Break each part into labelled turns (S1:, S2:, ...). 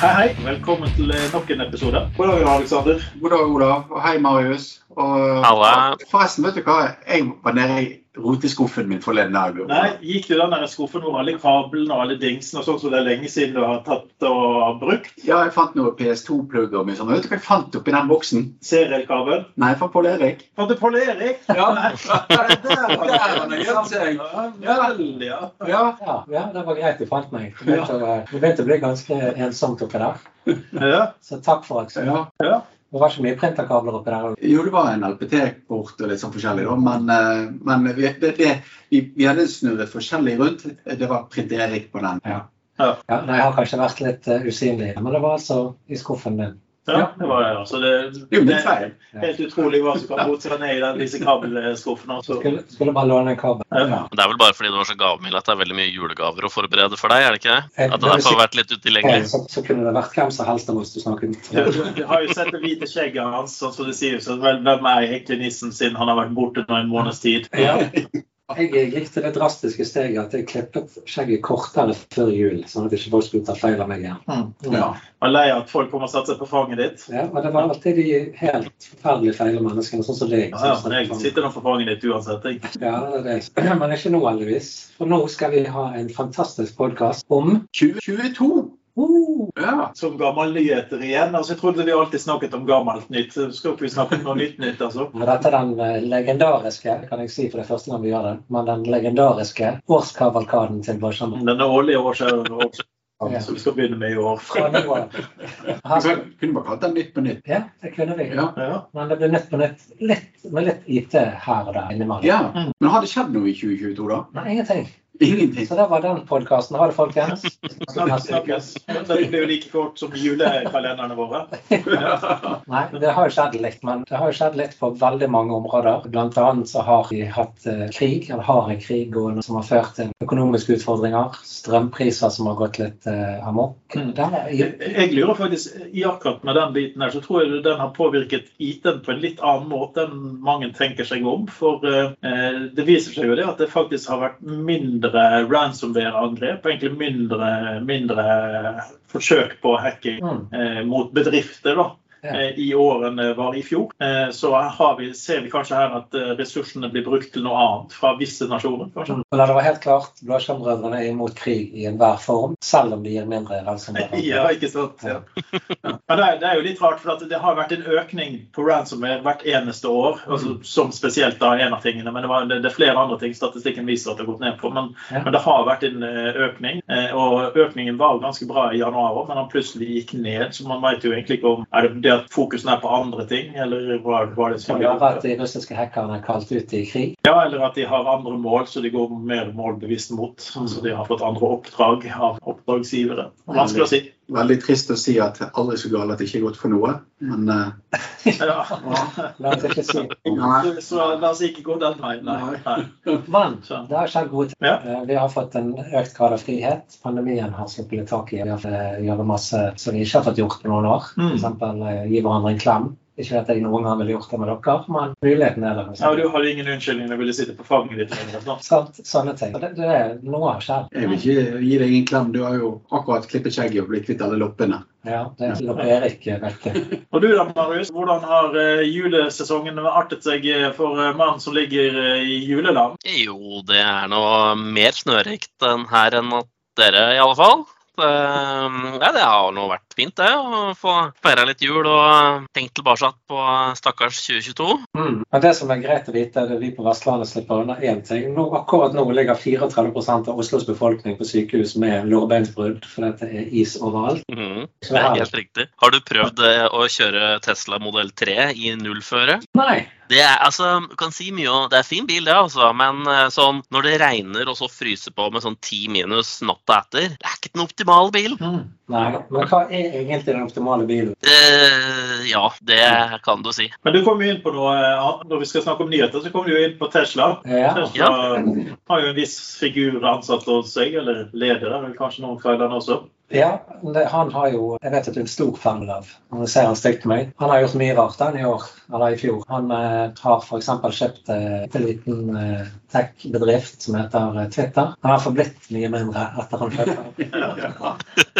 S1: Hei, hei. Velkommen til eh, nok en episode. God dag, Alexander.
S2: God dag, Olav. Og hei, Marius. Og,
S3: Halla.
S2: Forresten, vet du hva? Jeg var nede i roteskuffen min forleden dag.
S1: Nei, Gikk du den der skuffen hvor alle kablene og alle dingsene og sånn som det er lenge siden du har tatt og brukt?
S2: Ja, jeg fant noen PS2-plugger med sånn. Vet du hva jeg fant oppi den boksen?
S1: Serielkabel?
S2: Nei, fra Pål Erik.
S1: Fant du Pål Erik?
S2: Ja.
S1: Nei.
S2: Der, der har gjemt seg.
S1: Ja, vel, ja.
S2: Ja.
S4: Ja, ja, det var greit du fant meg. Det begynte, å, det bli ganske ensomt oppi der.
S1: ja.
S4: Så takk for at
S2: ja.
S1: ja.
S4: Det var ikke mye printerkabler oppi der.
S2: Jo, det var en LPT-port og litt sånn forskjellig, da. Men, eh, men vi, det, det, vi, vi hadde snurret forskjellig rundt. Det var Print Erik på den.
S4: Ja. Ja, nei, jeg har kanskje vært litt eh, usynlig, men det var altså i skuffen din.
S1: Ja, det var det. Altså, det,
S2: Det er feil.
S1: er helt utrolig hva som kan rote seg ned i den, disse kabelskuffene.
S4: Skulle, skulle bare låne en kabel.
S1: Ja.
S3: Det er vel bare fordi du var så gavmild at det er veldig mye julegaver å forberede for deg? er det ikke det? At det derfor har vært litt utilgjengelig?
S4: Så, så kunne det vært hvem som helst av oss du snakket med.
S1: Du har jo sett det hvite skjegget hans, sånn som det sier. Så vel, hvem er egentlig nissen sin? han har vært borte nå en måneds tid?
S4: Ja. Jeg gikk til det drastiske steget at jeg klippet skjegget kortere før jul, sånn at ikke folk skulle ta feil av meg igjen.
S1: Mm.
S2: Ja.
S1: Jeg er lei av at folk kommer og setter seg på fanget ditt.
S4: Ja, og det var alltid de helt forferdelig feile menneskene, sånn som deg.
S1: Ja, ja, jeg sitter nå på fanget ditt uansett. Jeg.
S4: Ja, det er det. Men ikke nå, heldigvis. For nå skal vi ha en fantastisk podkast om
S2: 2022.
S4: uh,
S2: Ja.
S1: Som gammelnyheter igjen. Altså, jeg trodde vi alltid snakket om gammelt nytt. Skal ikke vi snakke om noe nytt nytt, altså?
S4: og Dette er den eh, legendariske, kan jeg si for det første gang vi gjør det, men den legendariske årskavalkaden til Borghammer.
S1: Den årlige årskjæren
S4: Ja.
S1: som vi skal begynne med i år.
S4: Fra nå av.
S2: Kunne bare kalt den Nytt på nytt.
S4: Ja, det kunne vi.
S2: Ja.
S1: Ja.
S4: Men det blir nytt på nytt. Litt, med litt IT her og der innimellom.
S2: ja. Men har det skjedd noe i 2022, da?
S4: Nei, ingenting.
S2: Ingenting.
S4: Så det var den podkasten. Ha det, folkens.
S1: Snakkes. snakkes. Det blir jo like kort som julekalenderne våre.
S4: Nei, det har jo skjedd litt, men det har jo skjedd litt på veldig mange områder. Blant annet så har vi hatt eh, krig, eller har en krig gående som har ført til økonomiske utfordringer. Strømpriser som har gått litt eh, amok.
S1: Mm. Jeg jeg lurer faktisk, i akkurat med den biten her, så tror jeg den har påvirket IT-en på en litt annen måte enn mange tenker seg om. For eh, det viser seg jo det at det faktisk har vært mindre ransomware-angrep, egentlig mindre, mindre forsøk på hacking
S4: mm,
S1: eh, mot bedrifter da, i år enn det var i fjor. Eh, så har vi, ser vi kanskje her at eh, ressursene blir brukt til noe annet fra visse nasjoner. kanskje.
S4: Men la det være helt klart, Blåskjermbrødrene er imot krig i enhver form, selv om de gir mindre ransomware.
S1: Ja, ikke sant? Ja. Men det er, det er jo litt rart, for at det har vært en økning på ransomware hvert eneste år. Altså, som spesielt da en av tingene, men det, var, det, er flere andre ting statistikken viser at det har gått ned på. Men,
S4: Ja.
S1: men det har vært en eh, økning, eh, og økningen var ganske bra i januar òg, men den plutselig gikk ned. Så man vet jo egentlig ikke om er det det at fokusen er på andre ting, eller hva var det
S4: Kan det være at de russiske hackerne er kalt ut i krig?
S1: Ja, eller at de har andre mål, så de går mer målbevisst mot. Så de har fått andre oppdrag av oppdragsgivere. Vanskelig å si.
S2: Veldig trist å si at aldri så galt at det ikke er godt for noe. Men uh,
S1: Ja.
S4: La oss ikke si.
S1: Så la oss ikke gå den veien.
S4: Men det har skjedd gode ting.
S1: Ja.
S4: Eh, Vi har fått en økt grad av frihet. Pandemien har sluppet litt tak i. Vi har gjort gjøre masse som vi ikke har fått gjort på noen år.
S1: Mm.
S4: F.eks. gi hverandre en klem. Ikke at jeg noen gang ville gjort det med dere, men muligheten er der.
S1: Ja, og du hadde ingen unnskyldning når du ville sitte på fanget ditt lenger. sant?
S4: Sånne ting. Det, det er, noe har skjedd.
S2: Jeg vil ikke gi deg en klem. Du har jo akkurat klippet skjegget og blitt kvitt alle loppene.
S4: Ja, det lopper Loppe Erik eh, vekke.
S1: Og du da, Marius, hvordan har eh, julesesongen artet seg eh, for mannen som ligger i juleland?
S3: Jo, det er noe mer snørikt enn her enn at dere, i alle fall. Det, ja, det har nå vært fint, det. Å få feira litt jul og tenkt tilbake på stakkars 2022.
S4: Mm. Men det som er greit å vite, er at vi på Vestlandet slipper unna én ting. Nå, akkurat nå ligger 34% av Oslos befolkning på sykehus med lårbeinsbrudd fordi det er is overalt. Mm.
S3: Det er helt riktig. Har du prøvd eh, å kjøre Tesla modell 3 i nullføre?
S4: Nei.
S3: Det er, altså, kan si mye, det er fin bil, det, altså, men eh, sånn, når det regner og så fryser på med sånn 10 minus natta etter, det er ikke den optimale bilen.
S4: Mm. Nei, Men hva er egentlig den optimale bilen?
S3: Uh, ja, det kan du si.
S1: Men du kom jo inn på noe annet. Når vi skal snakke om nyheter, så kom du jo inn på Tesla.
S4: Ja.
S1: Tesla har jo en viss figur ansatt hos seg, eller leder, eller vel kanskje noen fra den også.
S4: Ja, det, han har jo Jeg vet at du er en stor fan av Nå ser han stygt på meg. Han har gjort mye rart den i år, eller i fjor. Han eh, har f.eks. kjøpt eh, en liten eh, tech-bedrift som heter eh, Twitter. Han har forblitt mye mindre etter han kjøpte den.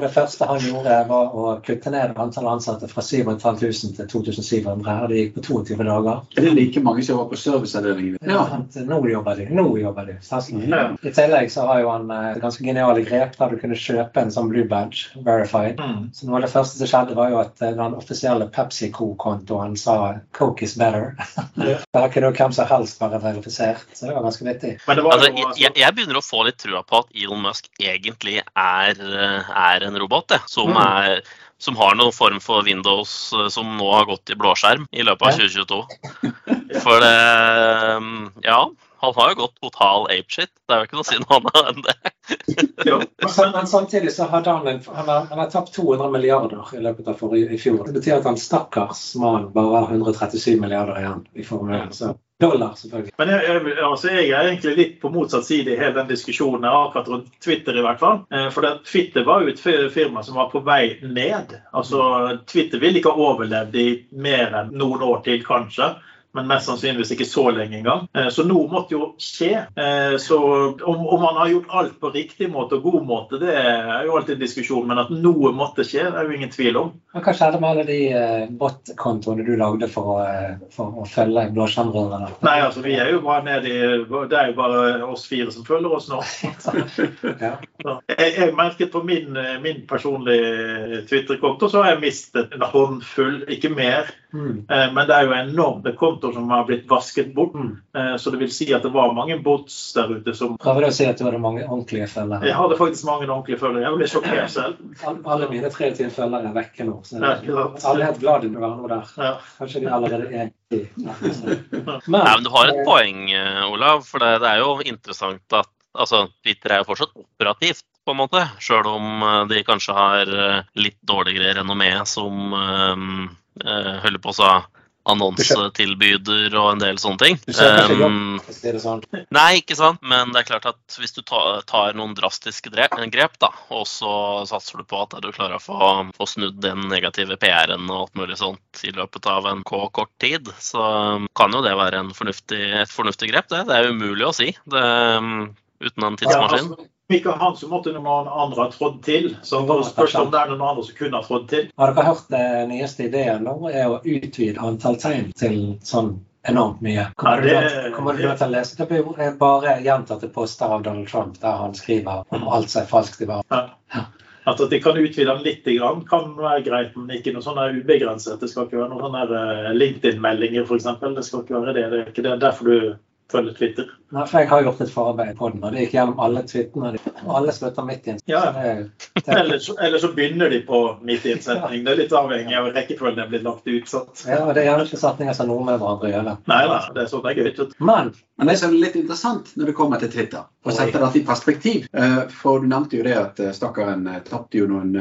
S4: Og det første han gjorde, var å kutte ned antall ansatte fra 7500 til 2700. Og det gikk på 22 dager.
S2: Er det like mange som var på serviceavdelingen?
S4: Ja. Nå jobber de. Nå jobber de. Ja. I tillegg så har jo han et eh, ganske geniale grep der du kunne kjøpe en sånn blue badge, verified. Mm. Så noe av det første som skjedde, var jo at eh, den offisielle PepsiCo-kontoen sa 'Coke is better'. Der kunne jo hvem som helst være verifisert. Så det var ganske vittig.
S3: Altså, jeg, jeg, begynner å få litt trua på at Elon Musk egentlig er, eh, er en robot, det, som, mm. er, som, har noen form for Windows eh, som nå har gått i blåskjerm i løpet av 2022. For det Ja. Han har jo gått total apeshit. Det er jo ikke noe å si noe annet enn det.
S4: jo, Men samtidig så hadde han, en, han, har, han har tapt 200 milliarder i løpet av forrige, i fjor. Det betyr at han stakkars mann bare har 137 milliarder igjen i formuen. 1. Så dollar, selvfølgelig.
S1: Men jeg, jeg, altså jeg, er egentlig litt på motsatt side i hele den diskusjonen, akkurat rundt Twitter i hvert fall. Eh, for Twitter var jo et firma som var på vei ned. Altså Twitter ville ikke ha overlevd i mer enn noen år til, kanskje men mest sannsynligvis ikke så lenge engang. Eh, så noe måtte jo skje. Eh, så om, om man har gjort alt på riktig måte og god måte, det er jo alltid en diskusjon, men at noe måtte skje, det er jo ingen tvil om.
S4: Men Hva skjedde med alle de eh, bot-kontoene du lagde for å, for å følge blåskjermbrødrene?
S1: Nei, altså vi er jo bare nedi... i Det er jo bare oss fire som følger oss nå. ja. jeg, jeg, merket på min, min personlige Twitter-konto så har jeg mistet en håndfull, ikke mer. Mm. Men det er jo enorme Det kontoer som har blitt vasket bort. Mm. Eh, så det vil si at det var mange bots der ute som
S4: Da vil jeg si at du hadde mange ordentlige følgere?
S1: Jeg hadde faktisk mange ordentlige følgere. Jeg ble sjokkert selv.
S4: Alle mine 23 følgere er vekke nå. Så ja, alle er helt glad i hverandre der. Ja. Kanskje de allerede er i
S3: men, Nei, men du har et poeng, eh, Olav. For det, det er jo interessant at altså, Twitter er jo fortsatt operativt på en måte. Sjøl om eh, de kanskje har litt dårligere renommé som um, holder på å annonsetilbyder og en del sånne ting. Um, sånn. Nei, ikke sant. Men det er klart at hvis du tar noen drastiske grep, da, og så satser du på at du klarer å få, få snudd den negative PR-en og alt mulig sånt i løpet av en kort tid, så kan jo det være fornuftig, et fornuftig grep. Det, det er umulig å si det, uten en tidsmaskin. Ja, altså,
S1: ikke han som måtte noen andre ha trådt til. Så spørs om det er noen andre som kunne ha trådt til.
S4: Har dere hørt det nyeste ideen nå? er å utvide antall tegn til sånn enormt mye. Kommer, ja, det, du, kommer du til å lese? Det blir bare gjentatte poster av Donald Trump der han skriver om alt som er falskt i verden. Ja.
S1: At de kan utvide den litt, kan være greit, men ikke noe sånn ubegrenset. Det skal ikke være noen eh, LinkedIn-meldinger, f.eks. Det skal ikke være det. Det er ikke det. derfor du følge Twitter?
S4: Nei, for Jeg har gjort et forarbeid på den, og det gikk gjennom alle tweetene. Og alle slutter midt i en
S1: ja. eller, så, eller, så, begynner de på midt i en setning. Det er litt avhengig av rekkefølgen det blir lagt ut.
S4: Ja, og Det er gjerne ikke setninger som noen noe med hverandre å gjøre.
S1: Nei da, det er sånn det er gøy.
S2: Men, men det som er litt interessant når det kommer til Twitter, å sette dette i perspektiv eh, For du nevnte jo det at eh, stakkaren eh, tapte jo noen,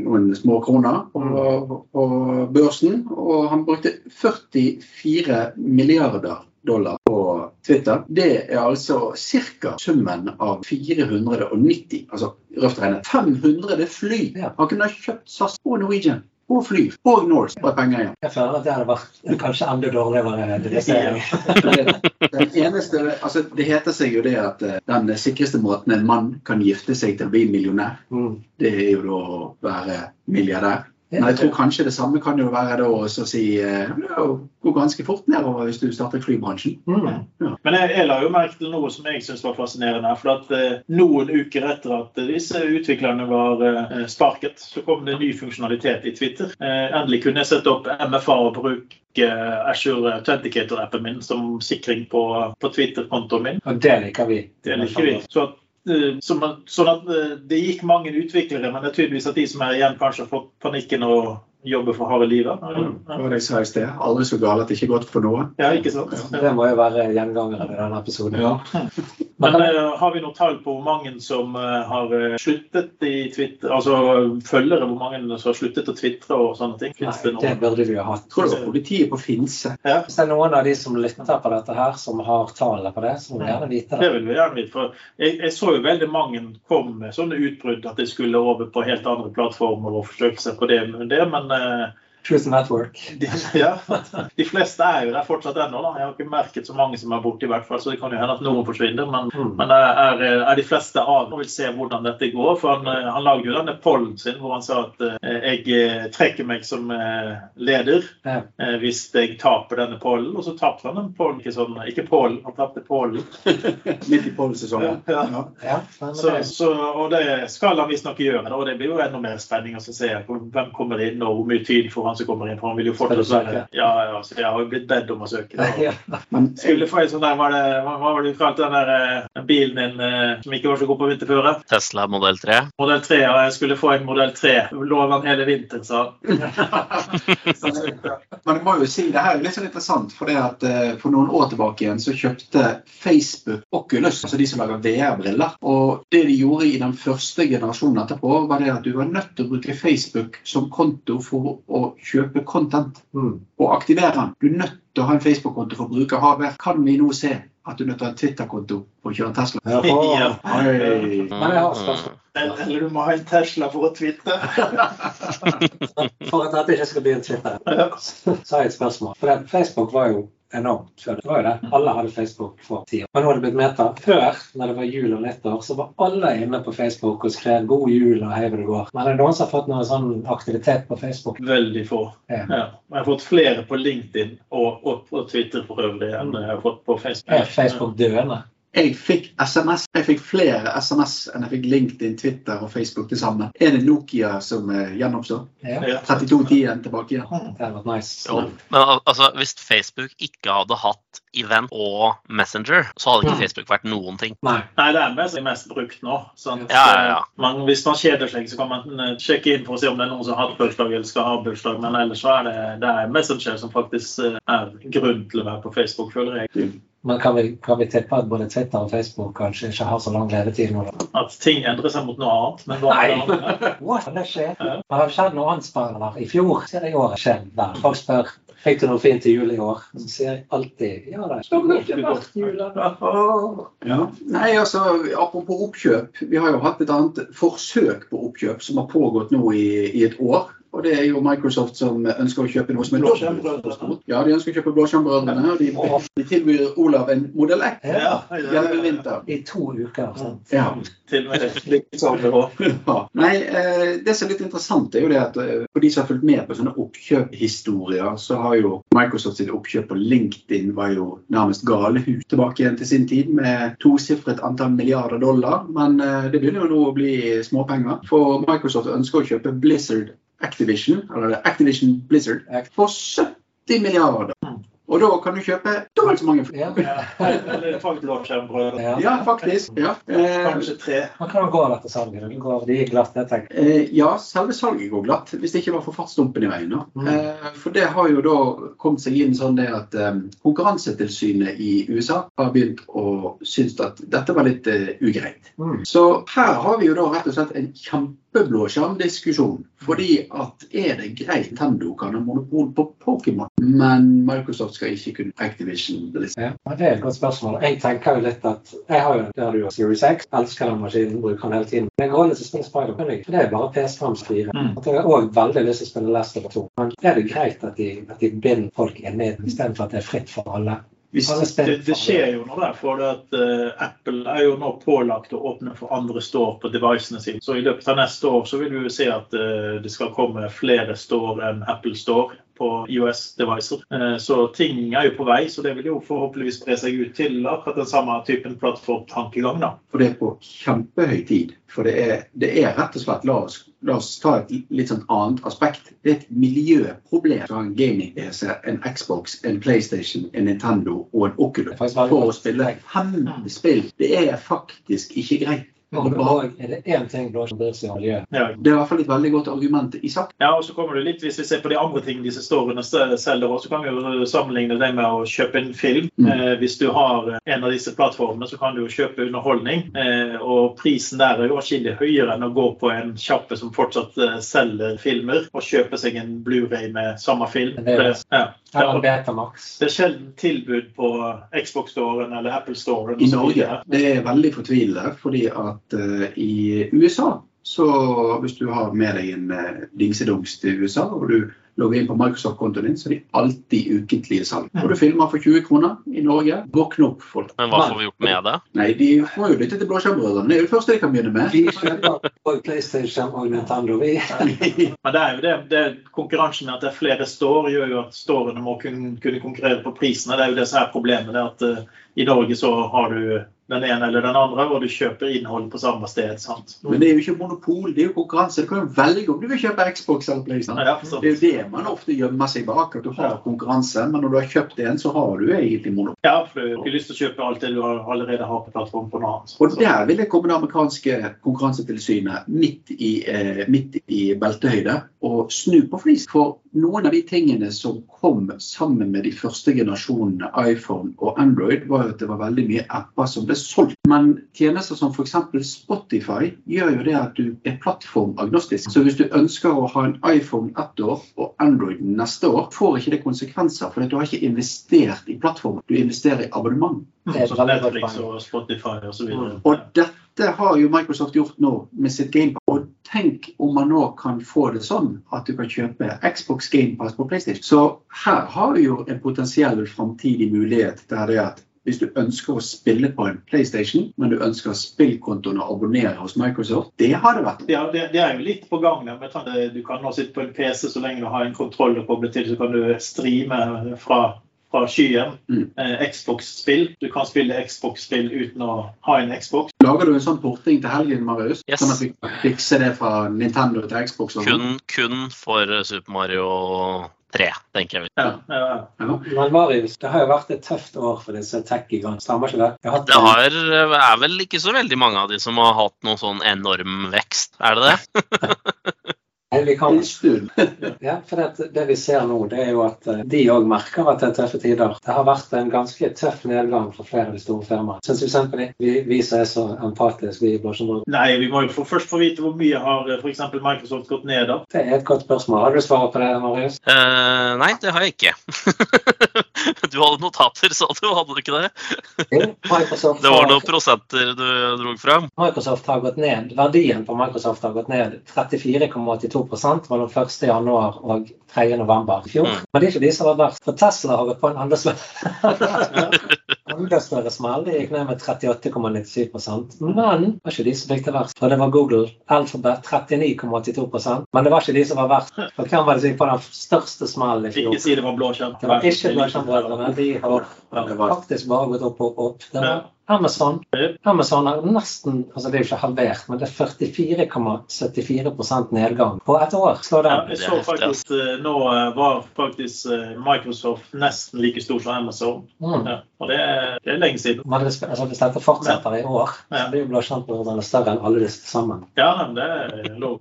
S2: noen små kroner på, mm. på børsen, og han brukte 44 milliarder dollar på Twitter, det er altså ca. summen av 490, altså røft regnet 500 fly. Han kunne ha kjøpt SAS og Norwegian og fly og Norse bare penger igjen.
S4: Jeg føler at det hadde vært kanskje enda dårligere.
S2: Det, eneste, altså det heter seg jo det at eh, den sikreste måten en mann kan gifte seg til å bli millionær, mm. det er jo da å være milliardær. Men jeg tror kanskje det samme kan jo være da å si eh, gå ganske fort nedover hvis du starter flybransjen. Mm.
S1: Ja. Men jeg, jeg, la jo merke til noe som jeg syns var fascinerende. For at eh, noen uker etter at disse utviklerne var eh, sparket, så kom det ny funksjonalitet i Twitter. Eh, endelig kunne jeg sette opp MFA og bruke Ashore Azure Authenticator-appen min som sikring på, på Twitter-kontoen min.
S4: Og det liker vi.
S1: Det liker vi. Så at Eh, sånn at eh, det gikk mange utviklere, men det er tydeligvis at de som er igjen, kanskje har fått panikken og jobbe for harde livet.
S2: Ja. Det var det jeg sa i sted. Aldri så galt at det ikke er godt for noe.
S1: Ja, ikke sant?
S4: Ja. Det må jo være gjengangeren i denne episoden. Ja.
S1: Men uh, har vi noe tall på hvor mange som uh, har uh, sluttet i Twitter, altså følgere, hvor mange som har sluttet å tvitre og sånne ting?
S4: Nei, det, det, burde vi jo hatt.
S2: Jeg tror det var politiet på Finse.
S4: Ja. Hvis det er noen av de som lytter på dette her, som har tallene på det, så må vi gjerne vite det.
S1: Det vil vi gjerne vite. For jeg, jeg så jo veldig mange kom med sånne utbrudd at de skulle over på helt andre plattformer og forsøke seg på det. det men men Eh,
S4: at Network.
S1: De, ja, de fleste er jo der fortsatt ennå. da. Jeg har ikke merket så mange som er borte, i hvert fall, så det kan jo hende at noen forsvinner. Men,
S4: Mm.
S1: men er, er de fleste av og vil se hvordan dette går. For han, eh, han lagde jo denne pollen sin hvor han sa at eh, jeg eh, trekker meg som eh, leder
S4: Ja.
S1: eh, hvis jeg taper denne pollen. Og så tapte han den pollen. Ikke, sånn, ikke pollen, han tapte pollen.
S2: Midt i pollsesongen.
S1: Ja.
S2: Ja.
S1: Så, så, og det skal han visstnok gjøre. da, og Det blir jo enda mer spenning å se hvem kommer inn, og hvor mye tid får han som kommer inn. For han vil jo fortsatt være Ja, ja, så jeg har jo blitt bedt om å søke. Da. Skulle få en sånn der, hva, var det, hva hva var det du kalte den der eh, bilen din eh, som ikke var så god på vinterføre?
S3: Tesla modell 3.
S1: Modell 3. Ja, jeg skulle få en modell 3. Lå han hele vinteren, sa han.
S2: Men jeg må jo si, det her er litt sånn interessant, for det at eh, for noen år tilbake igjen så kjøpte Facebook Oculus, altså de som lager VR-briller. Og det de gjorde i den første generasjonen etterpå, var det at du var nødt til å bruke Facebook som konto for å kjøpe content
S4: Mm.
S2: og aktivere den. Du er nødt til å ha en Facebook-konto for å bruke hardware. Kan vi nå se at du er nødt til å ha en Twitter-konto for å kjøre Tesla?
S1: Ja.
S2: Oi.
S4: Men jeg har.
S1: Eller du må ha en Tesla for å twitte.
S4: For at dette ikke skal bli en Twitter, så har jeg et spørsmål. For Facebook var jo enormt før. Det var jo det. Alle hadde Facebook for ti år. Men nå har det blitt meta. Før, når det var jul og nyttår, så var alle inne på Facebook og skrev 'God jul' og 'hei hvor det går'. Men er det noen som har fått noe sånn aktivitet på Facebook?
S1: Veldig få.
S4: Ja.
S1: Ja. Jeg har fått flere på LinkedIn og, og på Twitter for øvrig enn jeg har fått på Facebook.
S4: Er Facebook døende?
S2: Jeg fikk SMS. Jeg fikk flere SMS enn jeg fikk LinkedIn, Twitter og Facebook til sammen. Er det Nokia som gjennomstår. gjenoppstår?
S4: Ja,
S1: Ja.
S2: 3210 tilbake igjen.
S4: det hadde nice.
S3: Jo. Men altså, hvis Facebook ikke hadde hatt Event og Messenger, så hadde ikke
S4: Mm.
S3: Facebook vært noen ting.
S4: Nei.
S1: Nei, det er mest, mest brukt nå. Sånn
S3: Ja, ja, ja.
S1: Men hvis man kjeder seg, så kan man eh, sjekke inn for å se om det er noen som har hatt bursdag eller skal ha bursdag. Men ellers så er det, det er Messenger som faktisk eh, er grunn til å være på Facebook, føler jeg.
S4: Men kan vi, kan vi tippe at både Twitter og Facebook kanskje ikke har så lang levetid nå?
S1: At ting endrer seg mot noe annet. Men hva det andre?
S4: What? Det skjer.
S1: Ja.
S4: Det har skjedd noe annet spennende. I fjor ser jeg året i der. Folk spør fikk du noe fint til jul i år. Så sier jeg alltid ja da. Det har ikke vært jul ennå.
S2: Ja. Nei, altså, Apropos oppkjøp. Vi har jo hatt et annet forsøk på oppkjøp som har pågått nå i, i et år. Og det er jo Microsoft som ønsker å kjøpe noe som er dobbelt. Ja, de ønsker å kjøpe Blåskjermbrødrene. Og de, de tilbyr Olav en modell X
S4: Ja.
S2: gjennom vinter.
S4: I to uker. sant?
S2: Ja.
S1: Til og med.
S2: Ja. Nei, eh, det som er litt interessant, er jo det at eh, for de som har fulgt med på sånne oppkjøphistorier, så har jo Microsoft sitt oppkjøp på LinkedIn var jo nærmest galehus tilbake igjen til sin tid med tosifret antall milliarder dollar. Men eh, det begynner jo nå å bli småpenger. For Microsoft ønsker å kjøpe Blizzard Activision, eller Activision Blizzard, for 70 milliarder. Og da kan du kjøpe dobbelt så mange.
S4: Ja.
S1: Eller faktisk blåskjermbrød.
S4: Ja.
S2: Ja, faktisk. Ja. Eh,
S1: Kanskje tre.
S4: Men Hvordan går dette salget? Det går de gikk glatt, jeg tenker.
S2: Eh, ja, selve salget går glatt, hvis det ikke var for fartsdumpen i veien. Da.
S4: Mm.
S2: Eh, for det har jo da kommet seg inn sånn det at eh, Konkurransetilsynet i USA har begynt å synes at dette var litt eh, ugreit.
S4: Mm.
S2: Så her har vi jo da rett og slett en kjempeblå skjermdiskusjon. Fordi at er det greit Tendo kan ha monopol på Pokémon, men Microsoft skal ikke kunne Activision Liksom.
S4: Ja, Det er et godt spørsmål. Jeg tenker jo litt at jeg har jo det har du jo Series X, elsker den maskinen, bruker den hele tiden. Men jeg har lyst til å spille Spider-Man, for det er bare PS5 4.
S1: Mm.
S4: At jeg har òg veldig lyst til å spille Last of Us 2. Men er det greit at de, at de binder folk inne istedenfor at det er fritt for alle?
S2: Hvis,
S1: Det, det skjer jo noe der, for at uh, Apple er jo nå pålagt å åpne for andre store på devicene sine. Så i løpet av neste år så vil vi jo se at uh, det skal komme flere store enn Apple Store på US-devicer. Uh, så ting er jo på vei, så det vil jo forhåpentligvis spre seg ut til akkurat den samme typen plattformtankegang. da.
S2: For det er på kjempehøy tid. For det er, det er rett og slett La oss, la oss ta et litt sånn annet aspekt. Det er et miljøproblem ha en gaming-PC, en Xbox, en PlayStation, en Nintendo og en Oculus for å spille fem spill. Det er faktisk ikke greit.
S4: Er det én ting da som seg om?
S1: Ja.
S2: Det er i hvert fall et veldig godt argument i sak.
S1: Ja, og så kommer det litt, Hvis vi ser på de andre tingene som står under selger, så kan vi jo sammenligne det med å kjøpe en film.
S2: Mm.
S1: Eh, hvis du har en av disse plattformene, så kan du jo kjøpe underholdning. Eh, og prisen der er jo atskillig høyere enn å gå på en kjappe som fortsatt eh, selger filmer, og kjøpe seg en Blu-ray med samme film.
S4: Det er det.
S1: Ja.
S4: Betamax?
S1: det er sjelden tilbud på Xbox-storen eller Apple-storen.
S2: I Norge. Det er veldig fortvilende, fordi at uh, i USA så hvis du har med deg en uh, dingsedungs til USA, og du logger inn på Microsoft-kontoen din, så er de alltid ukentlige salg. Og du filmer for 20 kroner i Norge. Våkne opp, folk.
S3: Men hva får vi gjort med det?
S2: Nei, de må jo lytte til Blåskjermbrødrene. Det er jo det første de kan begynne med.
S4: Vi kjøper PlayStation og Nintendo, vi.
S1: Men det er jo det, det konkurransen med at det er flere står, gjør jo at storene må kunne, kunne konkurrere på prisene. Det er jo det som er problemet. det at uh, I Norge så har du den ene eller den andre, og du kjøper innhold på samme sted. sant?
S2: Men det er jo ikke monopol, det er jo konkurranse. Du kan jo velge om du vil kjøpe Xbox eller PlayStation.
S1: Ja,
S2: Det er jo det man ofte gjemmer seg bak, at du har konkurranse. Men når du har kjøpt en, så har du egentlig monopol.
S1: Ja, for du har ikke lyst til å kjøpe alt det du allerede har på plattform på noe annet.
S2: Og der vil det komme det amerikanske konkurransetilsynet midt i, eh, midt i beltehøyde og snu på flis. For noen av de tingene som kom sammen med de første generasjonene iPhone og Android, var jo at det var veldig mye apper som ble solgt. Men tjenester som f.eks. Spotify gjør jo det at du er plattformagnostisk. Så hvis du ønsker å ha en iPhone ett år og Android neste år, får ikke det konsekvenser. For du har ikke investert i plattformen, du investerer i abonnement.
S4: Det er
S1: Netflix og Spotify videre.
S2: Og dette har jo Microsoft gjort nå med sitt GamePass. Og tenk om man nå kan få det sånn at du kan kjøpe Xbox GamePass på PlayStation. Så her har vi jo en potensiell framtidig mulighet der det er at hvis du ønsker å spille på en PlayStation, men du ønsker spillkontoen å abonnere hos Microsoft, det har det vært.
S1: Ja, det, det er jo litt på gang. der, Du kan nå sitte på en PC så lenge du har en kontroll å koble til, så kan du streame fra, fra skyen
S2: Mm.
S1: eh, Xbox-spill. Du kan spille Xbox-spill uten å ha en Xbox.
S2: Lager du en sånn porting til helgen, Marius?
S3: Yes.
S2: Sånn at vi kan fikse det fra Nintendo til Xbox? Og?
S3: Kun, kun for Super Mario 3, tenker jeg.
S1: Ja, ja,
S2: ja.
S4: Men Marius, det har jo vært et tøft år for disse tech-gigantene. Stemmer ikke det? Har hatt
S3: Det har, er vel ikke så veldig mange av de som har hatt noen sånn enorm vekst, er det det?
S4: Nei, vi kan
S2: En stund.
S4: Ja, for det, det vi ser nå, det er jo at eh, de òg merker at det er tøffe tider. Det har vært en ganske tøff nedgang for flere av de store firmaene. Syns f.eks. vi, vi som er så empatiske, vi i Blåskjermbrødre.
S1: Nei, vi må jo få- først få vite hvor mye har f.eks. Microsoft gått ned da.
S4: Det er et godt spørsmål. Har du svaret på det, Marius?
S3: Uh, nei, det har jeg ikke. du hadde notater, sa du, hadde du ikke det?
S4: Jo, Microsoft
S3: Det var
S4: har-
S3: noen prosenter du drog fram.
S4: Microsoft har gått ned. Verdien på Microsoft har gått ned 34,82 mellom 1. januar og 3. november i fjor.
S3: Mm.
S4: Men det er ikke de som har vært For Tesla har gått på en enda større smell. De gikk ned med 38,97 Men det var ikke de som fikk det verst. For det var Google Alphabet 39,82 Men det var ikke de som var verst. For hvem var det som gikk på den største smellen i fjor?
S1: Ikke si det var blåskjerm.
S4: Det var ikke Blåskjermbrødrene. De har faktisk bare gått opp og opp. Det var Amazon. Amazon er nesten altså det er jo ikke halvert, men det er 44,74% nedgang på et år. Slå
S1: Ja,
S4: den.
S1: jeg så faktisk eh, Nå eh, var faktisk eh, Microsoft nesten like stor som Amazon.
S4: Mm.
S1: Ja, og det er, det er lenge siden.
S4: Men det, altså hvis dette fortsetter i år, så
S1: Ja.
S4: blir jo er større enn alle disse sammen.
S1: Ja, men det er lov.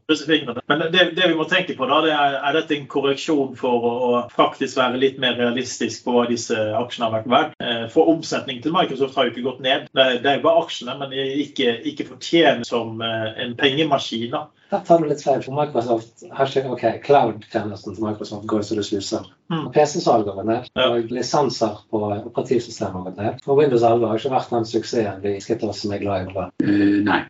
S1: Men det, det vi må tenke på, da, det er er dette en korreksjon for å, faktisk være litt mer realistisk på hva disse aksjene har vært verdt. For omsetning til Microsoft har jo ikke gått ned. Det, De bare aksjene, men ikke, ikke fortjent som eh, en pengemaskin. Da.
S4: Der tar du litt feil, for Microsoft har ikke OK, cloud-tjenesten til Microsoft går så det suser.
S1: Mm.
S4: PC-salg går ned,
S1: Ja.
S4: og lisenser på operativsystemet går ned. Og Windows 11 har ikke vært den suksessen vi skitter oss som er glad i. å være.
S2: Eh, nei.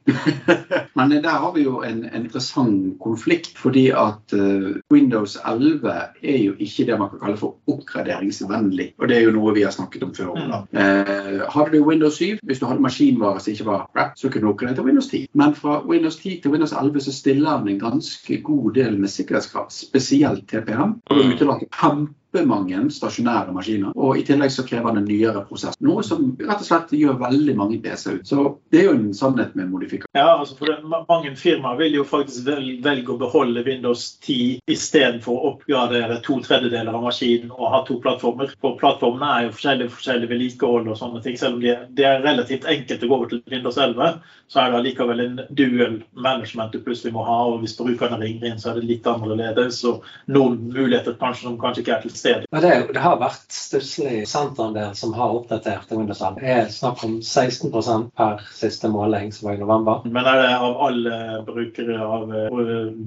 S2: Men der har vi jo en, en interessant konflikt, fordi at uh, Windows 11 er jo ikke det man kan kalle for oppgraderingsvennlig. Og det er jo noe vi har snakket om før. Mm. Uh, hadde du Windows 7, hvis du hadde maskinvare som ikke var crap, så kunne du oppgradere til Windows 10. Men fra Windows 10 til Windows 11 så stiller han en ganske god del med sikkerhetskrav, spesielt TPM. Og utelater utelater kjempemange stasjonære maskiner. Og i tillegg så krever den en nyere prosess. Noe som rett og slett gjør veldig mange PC ut. Så det er jo en sannhet med modifikasjon.
S1: Ja, altså for det, Mange firmaer vil jo faktisk vel, velge å beholde Windows 10 istedenfor å oppgradere to tredjedeler av maskinen og ha to plattformer. For plattformene er jo forskjellig, forskjellig vedlikehold og sånne ting. Selv om de, det er relativt enkelt å gå over til Windows 11, så er det allikevel en dual management du plutselig må ha. Og hvis brukerne ringer inn, så er det litt annerledes. Og noen muligheter kanskje som kanskje ikke er til sted.
S4: Ja, det, det, har vært stusslig senterandel som har oppdatert til Windows 11. Det er snakk om 16% per siste måling, som var i november.
S1: Men er det av alle brukere av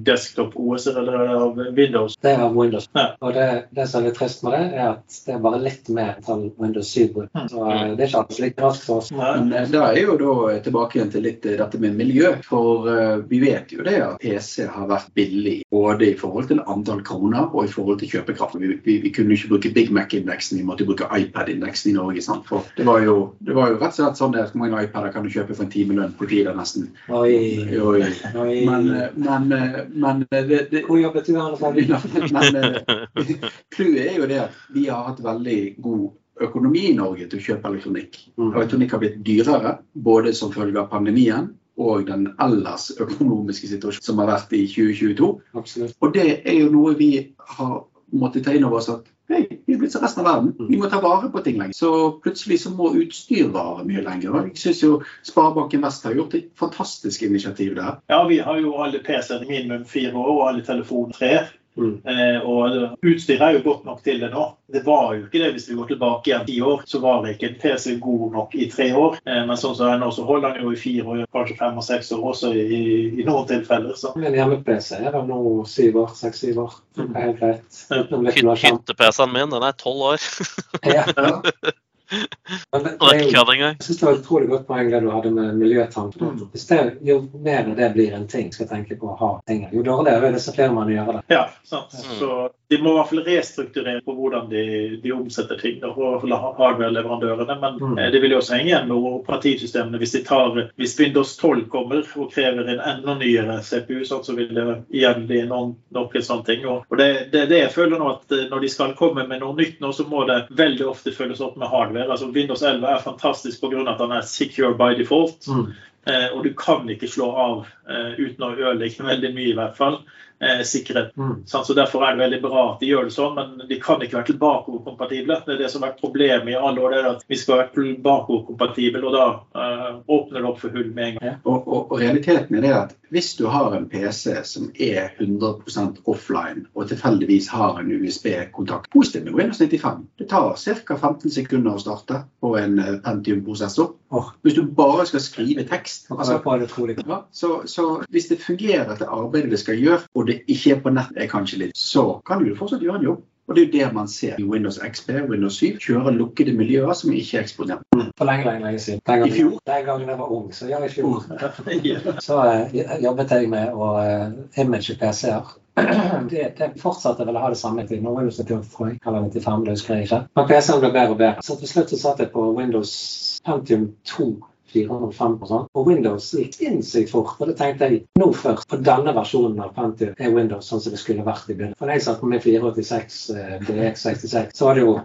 S1: desktop-OS-er, eller er det av Windows?
S4: Det er av Windows.
S1: Ja.
S4: Og det, det, som er litt trist med det, er at det er bare litt mer enn Windows 7-bruk.
S1: Mm.
S4: Så det er ikke alltid like raskt for oss.
S2: Men da er jo da tilbake igjen til litt dette med miljø. For uh, vi vet jo det at PC har vært billig både i forhold til antall kroner og i forhold til kjøpekraft. Vi, vi, vi kunne ikke bruke Big Mac-indeksen, vi måtte bruke iPad-indeksen i Norge. Sant? For det var, jo, det var jo rett og slett sånn at hvor mange iPader kan du kjøpe for en timelønn på tida nesten.
S4: Oi.
S2: Oi.
S4: Oi.
S2: Men, men, men det, det,
S4: Hvor jobbet du, Arne?
S2: Men clouet er jo det at vi har hatt veldig god økonomi i Norge til å kjøpe elektronikk.
S4: Og
S2: Elektronikk har blitt dyrere, både som følge av pandemien og den ellers økonomiske situasjonen som har vært i 2022.
S4: Absolutt.
S2: Og det er jo noe vi har måttet ta inn over oss at hei, vi er blitt som resten av verden. Vi må ta vare på ting lenger. Så plutselig så må utstyr vare mye lenger. Jeg syns jo Sparebanken Vest har gjort et fantastisk initiativ der.
S1: Ja, vi har jo alle PC-ene minimum fire år, og alle telefoner tre.
S4: Mm.
S1: Eh, og utstyret er jo godt nok til det nå. Det var jo ikke det hvis vi går tilbake igjen ti år. Så var det ikke en PC god nok i tre år. Eh, men sånn som det er nå, så holder den jo i fire år, kanskje fem og seks år også i, i noen tilfeller. Så.
S4: Min hjemme-PC er det nå syv år, seks-syv år. Det er helt greit.
S3: Hytte-PC-en min den er tolv år.
S4: Ja.
S2: Ja.
S4: Men det,
S3: det
S4: det
S3: engang.
S4: jeg synes det var et utrolig godt poeng det du hadde med miljøtank.
S1: Mm.
S4: Det, jo mer det blir en ting, skal tenke på å ha tingene, jo dårligere er disse firmaene gjør det.
S1: Ja, sant.
S3: Mm.
S1: Så de må i hvert fall restrukturere på hvordan de, de omsetter ting. da, fall hardware-leverandørene. Men
S4: Mm.
S1: eh, det vil jo også henge igjen med operativsystemene. Hvis, de tar, hvis Windows 12 kommer og krever en enda nyere CPU, sånn, så vil det igjen bli noen, noen sånne ting. Og, og det, det det jeg føler nå at eh, når de skal komme med noe nytt nå, så må det veldig ofte følges opp med hardware. Altså Windows 11 er fantastisk pga. at den er secure by default.
S4: Mm.
S1: Eh, og du kan ikke slå av eh, uten å ødelegge veldig mye, i hvert fall. Eh, sikkerhet.
S4: Mm.
S1: Så Derfor er det veldig bra at de gjør det sånn, men de kan ikke være tilbakekompatible. Det er det som har vært problemet i alle år. det er at Vi skal være tilbakekompatible, og da eh, åpner det opp for hull med en gang.
S2: Og, og, og realiteten er det at hvis du har en PC som er 100% offline, og tilfeldigvis har en USB-kontakt positiv med Windows 95 Det tar ca. 15 sekunder å starte på en eh, Pentium-prosessor.
S4: Oh.
S2: Hvis du bare skal skrive tekst
S4: Altså,
S2: ja, så, så hvis det fungerer til arbeidet det skal gjøre, og det ikke er på nett, er kanskje litt, så kan du fortsatt gjøre en jobb. Og det er jo det man ser i Windows XP og Windows 7. Kjører lukkede miljøer som ikke er eksponert.
S4: For lenge, lenge, lenge siden. Den
S2: I fjor?
S4: den gangen jeg var ung. Så ja, i fjor.
S1: Ja.
S4: Så uh, jobbet jeg med å uh, image PC-er. Det, det fortsatte vel å ha det samme til nå Windows 98, tror jeg. Eller 95, det husker jeg ikke. Men PC-en ble bedre og bedre. Så til slutt så satt jeg på Windows Pentium 2. 405 og. Og Windows gikk sinnssykt fort. Og det tenkte jeg nå først. På denne versjonen av Pentium er Windows sånn som det skulle vært i begynnelsen. For da jeg satt med min 486 eh, DX66, så var det jo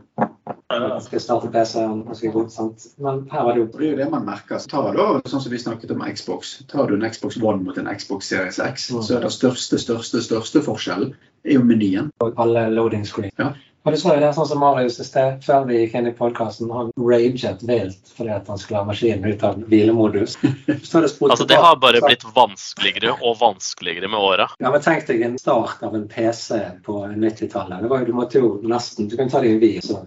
S4: jeg skal starte PC-en, ganske godt, sant? Men her var det jo
S2: det er jo det man merker. Så tar da, sånn som vi snakket om Xbox, tar du en Xbox One mot en Xbox Series X,
S4: Mm.
S2: så er det største, største, største forskjellen er jo menyen.
S4: og alle loading screen.
S2: Ja.
S4: Og du så jo det sånn som Marius i sted, før vi gikk inn i podkasten, han raget vilt fordi at han skulle ha maskinen ut av hvilemodus. Så det
S3: Altså, det har bare blitt vanskeligere og vanskeligere med åra.
S4: Ja, men Tenk deg en start av en PC på 90-tallet. Det var jo, Du måtte jo nesten Du kan ta deg en bil, så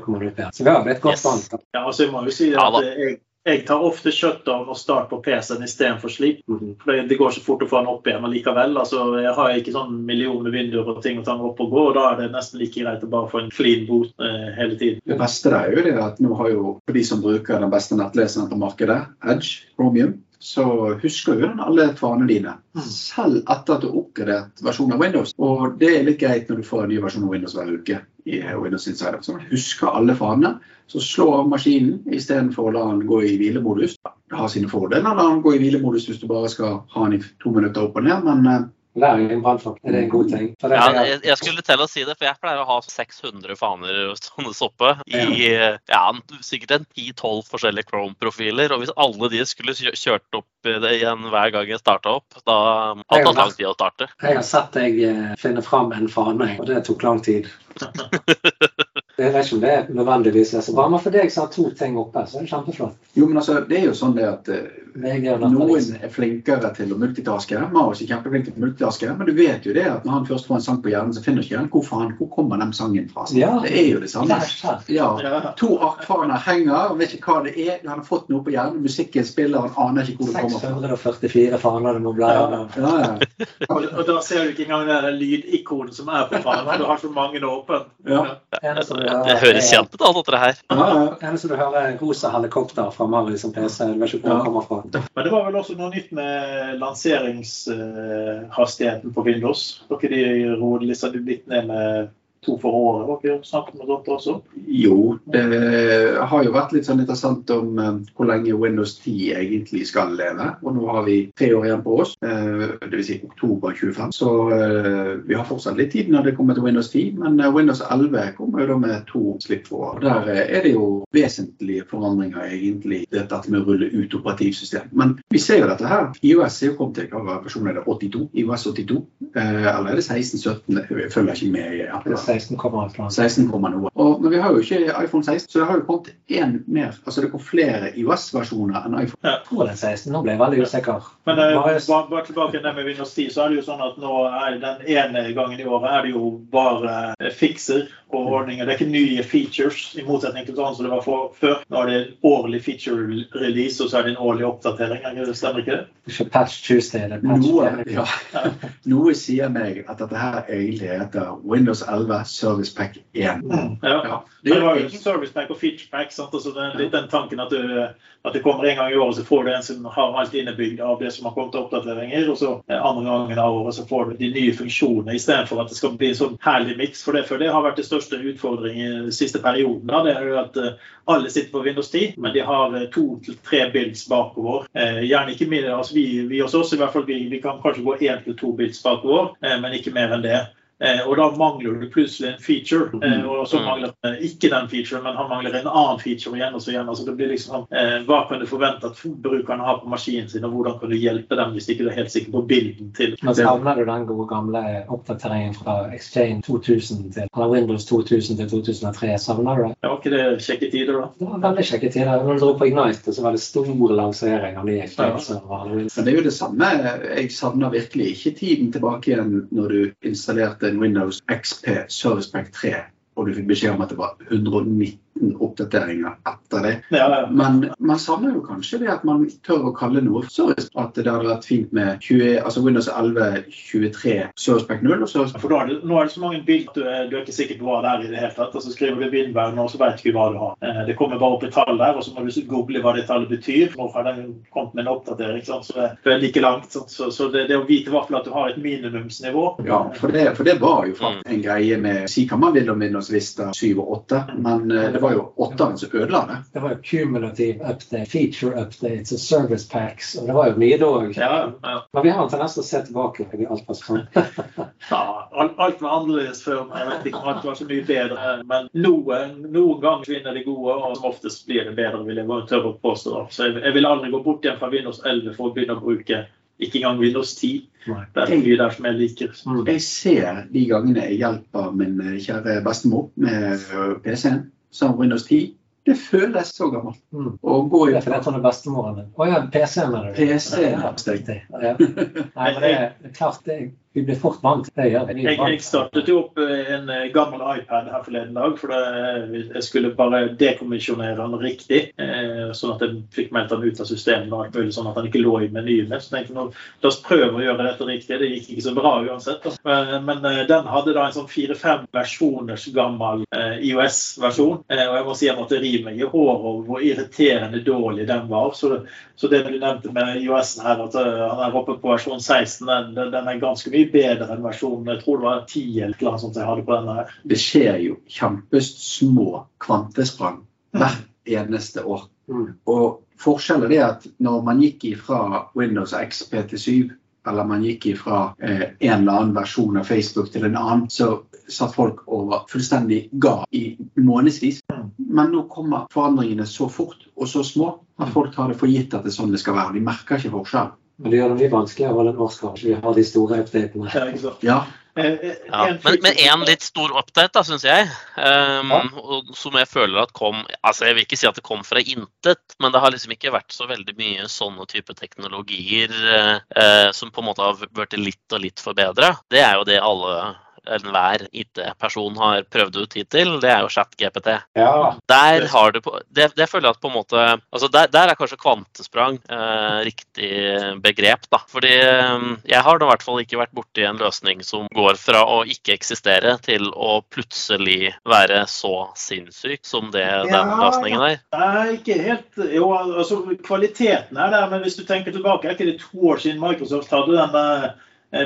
S4: kommer du opp igjen. Så vi har blitt godt
S3: Yes.
S4: vant.
S1: Ja, altså jeg må jo si at
S3: ja,
S1: jeg, jeg tar ofte shutdown og start på PC-en istedenfor.
S4: Mhm.
S1: For det, går så fort å få den opp igjen likevel. Altså, jeg har ikke sånn millioner vinduer og ting å ta den opp og gå, og da er det nesten like greit å bare få en clean boot eh, hele tiden.
S2: Det beste er jo det at nå har jo, de som bruker den beste nettleseren på markedet, Edge, Chromium, så husker jo den alle fanene dine. Selv etter at du har oppgradert versjonen av Windows. Og det er litt greit når du får en ny versjon av Windows hver uke i Windows Insider. Så man husker alle fanene. Så slå av maskinen istedenfor å la den gå i hvilemodus. Det har sine fordeler. å La den gå i hvilemodus hvis du bare skal ha den i to minutter opp og ned, men eh,
S4: i brannfolk er det en god ting.
S3: Ja, jeg, jeg skulle til å si det, for jeg pleier å ha 600 faner sånne soppe i ja, sikkert en 10-12 forskjellige Chrome-profiler. Og hvis alle de skulle kjørt opp det igjen hver gang jeg starta opp, da hadde det lang tid å starte.
S4: jeg har sett deg eh, finne fram en fane, og det tok lang tid. Jeg vet ikke om det nødvendigvis er så bra, men for deg som har to ting oppe, så er det kjempeflott.
S2: Jo, men altså, det er jo sånn det at eh, noen er flinkere til å multitaske. Marius er kjempeflink til å multitaske, men du vet jo det at når han først får en sang på hjernen, så finner ikke han hvor faen, hvor kommer den sangen fra.
S4: Ja.
S2: Det er jo det samme. Ja.
S1: Ja.
S2: To arkfaner henger, vet ikke hva det er. Han har fått noe på hjernen, musikken spiller, han aner ikke hvor det kommer fra.
S4: 644 faner det må bli.
S1: Ja.
S2: Ja, ja.
S1: Og, og da ser du ikke engang det lydikonet lydikonen som er på fanen. Du har så mange åpne.
S2: Ja.
S4: Eneste du
S3: Det
S4: hører,
S3: høres kjent ut, alt dette her.
S2: Ja, ja.
S4: eneste du hører, er rosa helikopter fra Marius som PC. Du vet ikke hvor den kommer fra.
S1: Men det var vel også noe nytt med lanseringshastigheten på Windows. Dere de roet litt ned med to for året. Var ikke snakk med dere også?
S2: Jo, det har jo vært litt sånn interessant om eh, hvor lenge Windows 10 egentlig skal leve. Og nå har vi tre år igjen på oss, eh, dvs. Si oktober 25. Så eh, vi har fortsatt litt tid når det kommer til Windows 10, men Windows 11 kommer jo da med to slipp for år. Der er det jo vesentlige forandringer, egentlig, dette med å rulle ut operativsystem. Men vi ser jo dette her. IOS er jo kommet til hva versjonen er det 82? IOS 82? Eller er det 16-17? Jeg følger ikke med. i ja.
S4: 16,1 16,
S2: noe. Og, men vi har jo ikke iPhone 16, så det har jo kommet én mer. Altså det kom flere iOS-versjoner enn iPhone.
S4: Ja. tror den 16, nå ble jeg veldig usikker.
S1: Men
S4: det,
S1: bare, bare tilbake til det med Windows 10, så er det jo sånn at nå er den ene gangen i året er det jo bare eh, fikser og ordninger. Det er ikke nye features, i motsetning til sånn som det var for, før. Nå er det årlig feature-release, og så er det en årlig oppdatering. Det stemmer ikke det?
S4: Ikke patch Tuesday, det er patch
S2: noe, ja. noe sier meg at dette her egentlig heter Windows 11 Service Pack 1.
S1: Ja.
S2: Ja,
S1: Det var jo service pack og Fitch pack. Sant? Altså, det er litt den tanken at, du, at det kommer en gang i året, så får du en som har alt innebygd av det som har kommet til oppdateringer. Og så eh, andre gangen av året så får du de nye funksjonene, istedenfor at det skal bli en sånn herlig miks. For det, for det har vært det største utfordringen i den siste perioden. Da. Det er jo at eh, alle sitter på Windows 10, men de har eh, to til tre bilds bakover. Gjerne ikke mindre, altså vi, vi hos oss i hvert fall, vi, vi kan kanskje gå én til to bilds bakover, men ikke mer enn det. Eh, og da mangler du plutselig en feature, eh, og så
S3: Mm.
S1: mangler han ikke den featuren, men han mangler en annen feature igjen og så igjen. Altså det blir liksom sånn, eh, Hva kan du forvente at brukerne har på maskinen sin, og hvordan kan du hjelpe dem hvis ikke du er helt sikker på bilden til
S4: Men savner du den gode gamle oppdateringen fra Exchange 2000 til eller Windows 2000 til 2003? Savner du det?
S1: Det var ikke det kjekke tider, da?
S4: Det var veldig kjekke tider. Når du dro på Ignite, så var det stor lansering av nye Exchange-servere.
S2: Men det er jo det samme. Jeg savner virkelig ikke tiden tilbake igjen når du installerte en Windows XP Service Pack 3, og du fikk beskjed om at det var 119 oppdateringer etter det.
S1: Ja, ja.
S2: Men man savner jo kanskje det at man tør å kalle noe service. At det hadde vært fint med 20, altså Windows 11 23 Service Pack 0 og Service
S1: For da er det, nå er det så mange bilder du, du er ikke sikker på hva det er i det hele tatt. Og så skriver du Vindberg nå, så vet du ikke hva du har. Eh, Det kommer bare opp et tall der, og så må du google hva det tallet betyr. Nå har den kommet med en oppdatering, sant? så det det er like langt. Sant? Så, så det, det å vite i hvert fall at du har et minimumsnivå
S2: Ja, for det, for det var jo faktisk en greie med Si hva man vil om Windows Vista 7 og 8, men eh, det var jo 8-en som ødela det.
S4: Det var jo cumulative update, feature updates og service packs. og Det var jo mye da òg.
S1: Ja, ja.
S4: Men vi har en tendens til å se tilbake. i alt var sånn.
S1: Ja, alt, var annerledes før. Jeg vet ikke om alt var så mye bedre. Men noen, noen ganger vinner de gode, og som oftest blir det bedre, vil jeg bare tørre å påstå. da. Så jeg, jeg vil aldri gå bort igjen fra Windows 11 for å begynne å bruke ikke engang Windows 10. Det er mye der som jeg liker.
S4: Mm.
S2: Jeg ser de gangene jeg hjelper min eh, kjære bestemor med eh, PC-en, som Windows 10. Det føles så gammelt.
S4: Mm.
S2: Å gå
S4: Det
S2: i
S4: er er bestemoren din. Å ja, PC, mener du?
S2: PC.
S4: Ja. Ja. Nei, men det er klart, det, vi blir fort vant til å.
S1: Jeg, jeg startet jo opp eh, en eh, gammel iPad her forleden dag, for det, jeg skulle bare dekommisjonere den riktig. Eh, sånn at jeg fikk meldt den ut av systemet, og alt mulig, sånn at den ikke lå i menyene. Så tenkte jeg nå, la oss prøve å gjøre dette riktig. Det gikk ikke så bra uansett. Men, men eh, den hadde da en sånn fire-fem versjoners gammel eh, IOS-versjon. Eh, og jeg må si jeg måtte ri meg i håret over hvor irriterende dårlig den var. Så det, så det du nevnte med IOS-en her, at eh, han er oppe på versjon 16, den, den- den er ganske mye bedre enn versjonen jeg tror det var 10 eller noe sånt jeg hadde på denne her.
S2: Det skjer jo kjempesmå kvantesprang hvert eneste år.
S4: Mm.
S2: Og forskjellen er at når man gikk ifra Windows XP til 7, eller man gikk ifra eh, en eller annen versjon av Facebook til en annen, så satt folk og var fullstendig ga i månedsvis. Men nå kommer forandringene så fort og så små at folk tar det for gitt at det er sånn det skal være. De merker ikke forskjell.
S4: Men det gjør det mye vanskeligere å holde en årskamp. Vi har de store updatene.
S1: Ja, ikke sant?
S2: Ja.
S1: Eh, eh,
S3: Ja, men, en litt stor update, da, syns jeg. Um,
S4: Ja.
S3: og Som jeg føler at kom altså Jeg vil ikke si at det kom fra intet, men det har liksom ikke vært så veldig mye sånne type teknologier eh, eh, som på en måte har blitt litt og litt forbedra. Det er jo det alle enhver IT-person har prøvd ut hittil, det er jo ChatGPT.
S4: Ja,
S3: Der har du på, det, det føler jeg at på en måte altså der, der er kanskje kvantesprang eh, riktig begrep. da. Fordi eh, jeg har da i hvert fall ikke vært borti en løsning som går fra å ikke eksistere til å plutselig være så sinnssyk som det den
S1: Ja.
S3: løsningen er.
S1: Nei, ikke helt. Jo, altså kvaliteten er der, men hvis du tenker tilbake, er ikke det to år siden Microsoft hadde denne eh,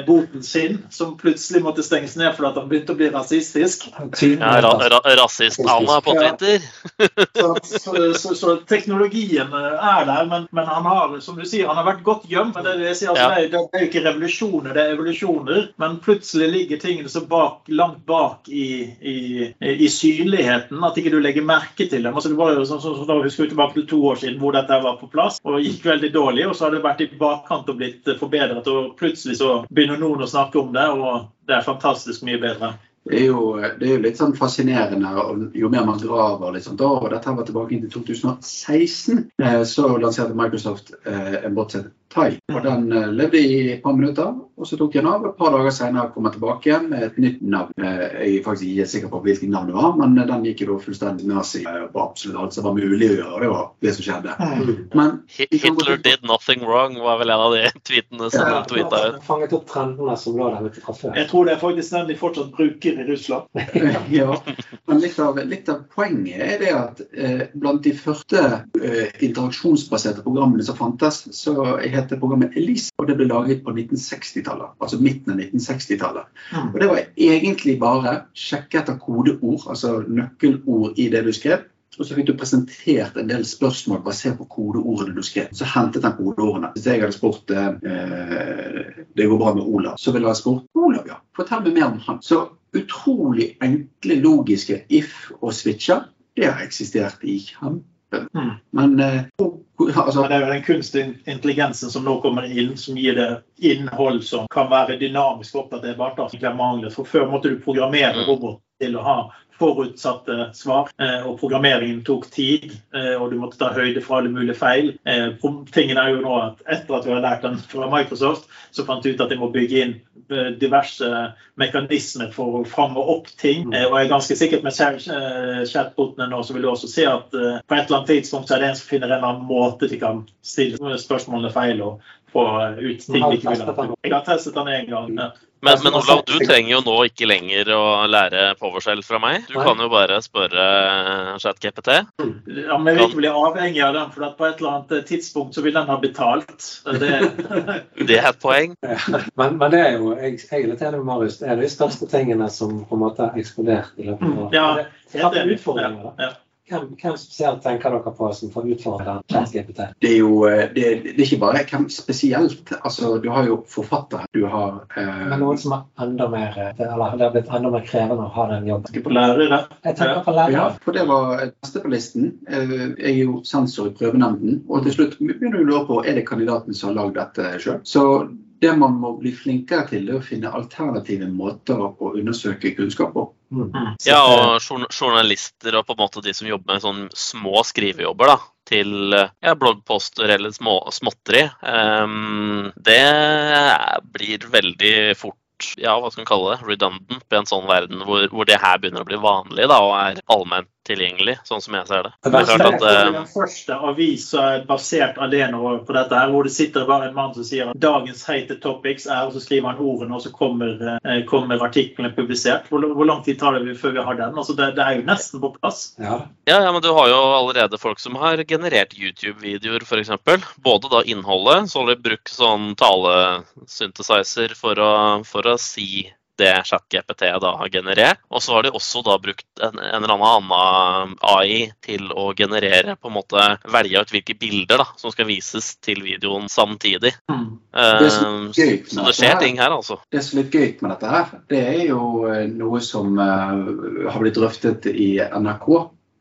S1: boten sin, som plutselig måtte stenges ned fordi han begynte å bli rasistisk.
S3: Ja, ra, ra, Rasist-Anna på
S1: Ja.
S3: Twitter.
S1: Så, så, så, så teknologien eh, er der, men, men han har som du sier, han har vært godt gjemt. men Det, det, sier, altså,
S3: Ja.
S1: det, det er jo ikke revolusjoner, det er evolusjoner. Men plutselig ligger tingene så bak, langt bak i, i, i synligheten at ikke du legger merke til dem. Altså, det var jo sånn, som så, da husker vi tilbake til to år siden hvor dette var på plass og gikk veldig dårlig. Og så har det vært i bakkant og blitt eh, forbedret, og plutselig så begynner noen å snakke om det, og det er fantastisk mye bedre.
S2: Det er, jo, det er litt sånn fascinerende, jo mer man graver Liksom. Da, og dette var tilbake til 2016, eh, så lanserte Microsoft eh, en bot Tai. Og Den eh, levde i et par minutter, og så tok jeg den av. Et par dager senere kom jeg tilbake igjen med et nytt navn. Eh, Jeg er faktisk ikke sikker på hvilket navn det var, men eh, den gikk jo fullstendig nazi på absolutt alt som var mulig å gjøre. Det var det som skjedde. Men
S3: Hitler did nothing wrong, var vel en av de tweetene som
S2: Ja.
S3: tweeta ut.
S4: Fanget opp trendene som lå der ute fra før.
S1: Jeg tror det er faktisk den de fortsatt bruker i Russland.
S2: ja, men litt av, litt av poenget er det at eh, blant de første eh, interaksjonsbaserte programmene som fantes, så heter programmet Elise, og det ble laget på 1960-tallet. Altså midten av 1960-tallet.
S1: Mm.
S2: Og det var egentlig bare sjekke etter kodeord, altså nøkkelord i det du skrev. Og så fikk du presentert en del spørsmål basert på kodeordene du skrev. Så hentet han kodeordene. Hvis jeg hadde spurt eh, det går bra med Olav, så ville jeg spurt Olav, ja. Fortell meg mer om han. Så utrolig enkle, logiske if og switcher, det har eksistert i kjempe... Men eh, altså,
S1: Men det er jo den kunstige intelligensen som nå kommer inn, som gir det innhold som kan være dynamisk oppdaterbart. da, som ikke er manglet. For Før måtte du programmere
S3: roboten
S1: robot til å ha forutsatte svar, eh, og programmeringen tok tid, eh, og du måtte ta høyde for alle mulige feil. Eh, Tingen er jo nå at Etter at vi har lært den fra Microsoft, så fant vi ut at de må bygge inn diverse mekanismer for å fange opp ting. Eh, Og jeg er ganske sikkert med chatbotene nå, så vil du også se at på et eller annet tidspunkt så er det en som finner en eller annen måte de kan stille spørsmålene feil og få ut ting de ikke vil ha. Jeg har testet den en gang. Ja.
S3: Men, men Olav, du trenger jo nå ikke lenger å lære PowerShell fra meg. Du
S4: Nei.
S3: kan jo bare spørre ChatGPT.
S1: Ja, men jeg vil ikke bli avhengig av den, for at på et eller annet tidspunkt så vil den ha betalt. Det,
S3: Det er et poeng.
S4: Men, men det er jo, jeg, jeg er litt enig med Marius, det er de største tingene som på en måte har eksplodert i løpet av.
S1: Ja,
S4: Det-
S1: helt
S4: det
S1: enig.
S4: utfordringer, da?
S1: Ja, ja.
S4: Hvem, hvem spesielt tenker dere på som får utfordre ChatGPT?
S2: det er jo eh, det, det er ikke bare hvem spesielt. Altså, du har jo forfattere. Du har eh,
S4: Men noen som er enda mer eh, Eller det har blitt enda mer krevende å ha den jobben.
S1: Skal på lærere.
S4: Jeg tenker på
S2: Ja, for det var neste på listen. Eh, Jeg er jo sensor i prøvenemnden. Og til slutt begynner du å lure på er det kandidaten som har lagd dette sjøl. Det man må bli flinkere til, er å finne alternative måter å undersøke kunnskap på.
S4: Mm.
S3: Ja, og journalister og på en måte de som jobber med sånn små skrivejobber da, til ja, bloggposter eller små, småtteri, um, det blir veldig fort ja, hva skal man kalle det, redundant i en sånn verden hvor, hvor det her begynner å bli vanlig da, og er allment tilgjengelig, sånn som jeg ser det.
S4: Det
S3: er klart at eh,
S1: den første avis som er basert alene på dette, her, hvor det sitter bare en mann som sier at dagens heite topics er, og så skriver han ordene, og så kommer, eh, kommer artiklene publisert. Hvor, hvor lang tid tar det før vi har den? Altså, det, det er jo nesten på plass.
S4: Ja.
S3: Ja, ja, men du har jo allerede folk som har generert YouTube-videoer, f.eks. Både da innholdet, så har de brukt sånn talesynthesizer for å, for å si det ChatGPT da har generert. Og så har de også da brukt en, en eller annen AI til å generere på en måte velge ut hvilke bilder da, som skal vises til videoen samtidig.
S1: Mm.
S3: Eh,
S2: Det er så gøy
S3: så det skjer
S2: her.
S3: ting her, altså.
S2: Det som er litt gøy med dette her, det er jo eh, noe som uh, har blitt drøftet i NRK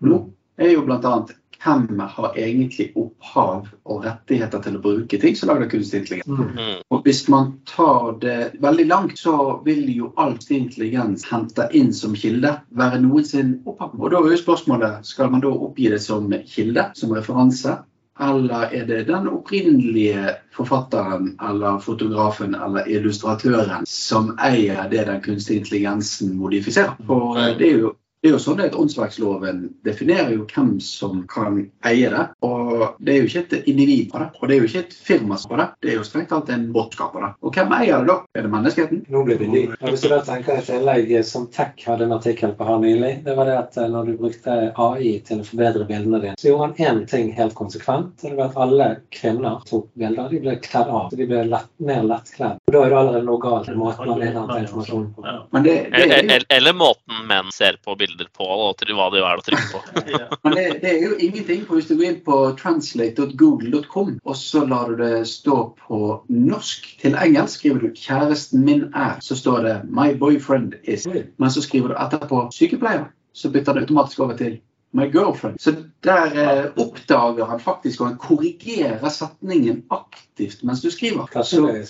S2: nå. er jo blant annet hvem har egentlig opphav og rettigheter til å bruke ting som lager kunstig intelligens.
S4: Mm.
S3: Mm.
S2: Og hvis man tar det veldig langt, så vil jo all kunstig intelligens hente inn som kilde være noen sin opphav. Og da er jo spørsmålet skal man da oppgi det som kilde, som referanse? Eller er det den opprinnelige forfatteren eller fotografen eller illustratøren som eier det den kunstige intelligensen modifiserer? For det er jo det er jo sånn at Åndsverksloven definerer jo hvem som kan eie det. Og det er jo ikke et individ på det, og det er jo ikke et firma på det. Det er jo strengt tatt en båtskap på det. Og hvem eier det da? Er det menneskeheten?
S4: Nå blir det dyrt. Hvis du da tenker et innlegg som Tech hadde en artikkel på her nylig, det var det at eh, når du brukte AI til å forbedre bildene dine, så gjorde han én ting helt konsekvent. Det var at alle kvinner tok bilder. De ble kledd av. De ble lett, mer lettkledd. Og da er det allerede noe galt med måten man leder informasjonen på.
S2: Men det, det, er
S3: eller måten menn ser på bilder på, og hva de er å trykke på.
S1: Ja.
S2: men det, det er jo ingenting. For hvis du går inn på translate.google.com, og så lar du det stå på norsk til engelsk, skriver du 'kjæresten min er', så står det 'my boyfriend is'. Men så skriver du etterpå 'sykepleier', så bytter det automatisk over til My girlfriend. Så der eh, oppdager han faktisk og han korrigerer setningen aktivt mens du skriver. Så,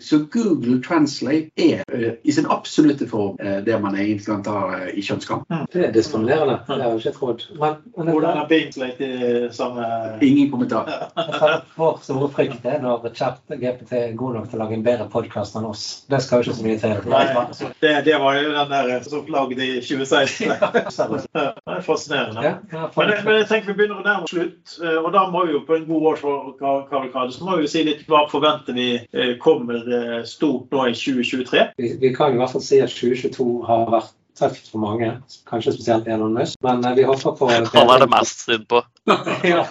S2: så Google Translate er uh, i sin absolutte form uh, det man egentlig kan ta uh, i kjønnskamp.
S4: Det er diskriminerende. Det har jeg ikke trodd. Men, men
S1: Hvordan er Binklate i samme
S2: Ingen kommentar.
S4: vår store frykt er når chat GPT er god nok til å lage en bedre podkast enn oss. Det skal jo ikke så mye til.
S1: Nei, det, det var jo den der som lagde i 2016. Det er fascinerende.
S4: Ja, ja,
S1: Men, jeg- men jeg tenker vi begynner å nærme oss slutt, eh, og da må vi jo på en god årskavalkade så må vi si litt hva forventer vi eh, kommer eh, stort nå i 2023.
S4: vi, vi kan i hvert fall si at 2022 har vært tøft for mange. Kanskje spesielt Elon Musk. Men vi håper på
S3: Han er det mest synd på.
S4: ja.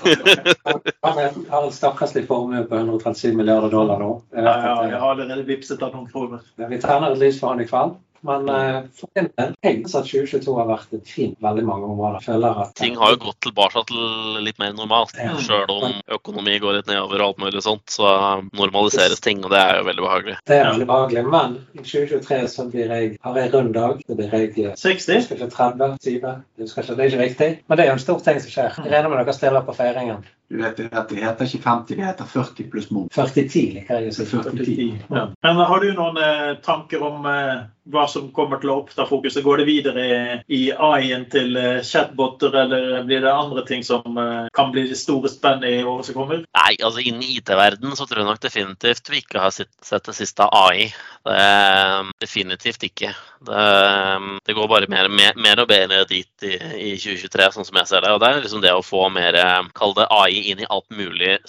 S4: Han har en stakkarslig formue på 137 milliarder dollar nå.
S1: Ja, ja, jeg har allerede vippset av noen kroner.
S4: Vi tenner et lys for han i kveld. Men uh, for min del, jeg at 2022 har vært et fint veldig mange områder. Jeg føler at
S3: Ting har jo gått tilbake til litt mer normalt.
S4: Ja.
S3: Sjøl om økonomi går litt nedover og alt mulig sånt, så normaliseres ting, og det er jo veldig behagelig.
S4: Det er veldig behagelig. Men i 2023 så blir jeg, har jeg rund dag. Det blir jeg eh,
S1: 60?
S4: jeg husker ikke 30, 20, husker ikke, det er ikke riktig. Men det er jo en stor ting som skjer. Jeg regner med dere stiller på feiringen.
S2: Du vet at Det heter ikke 50, det heter 40 pluss moms.
S4: 40-10 liker jeg å si.
S2: 40.
S1: Ja. Men har du noen eh, tanker om eh, hva som kommer til å oppta fokuset? Går det videre i AI-en til eh, chatboter, eller blir det andre ting som eh, kan bli det store spennet i året som kommer?
S3: Nei, altså innen IT-verden så tror jeg nok definitivt vi ikke har sett det siste av AI. Det er definitivt ikke. Det, det går bare mer, mer, mer og bedre dit i, i 2023, sånn som jeg ser det. Og det er liksom det å få mer, kall det AI inn i alt mulig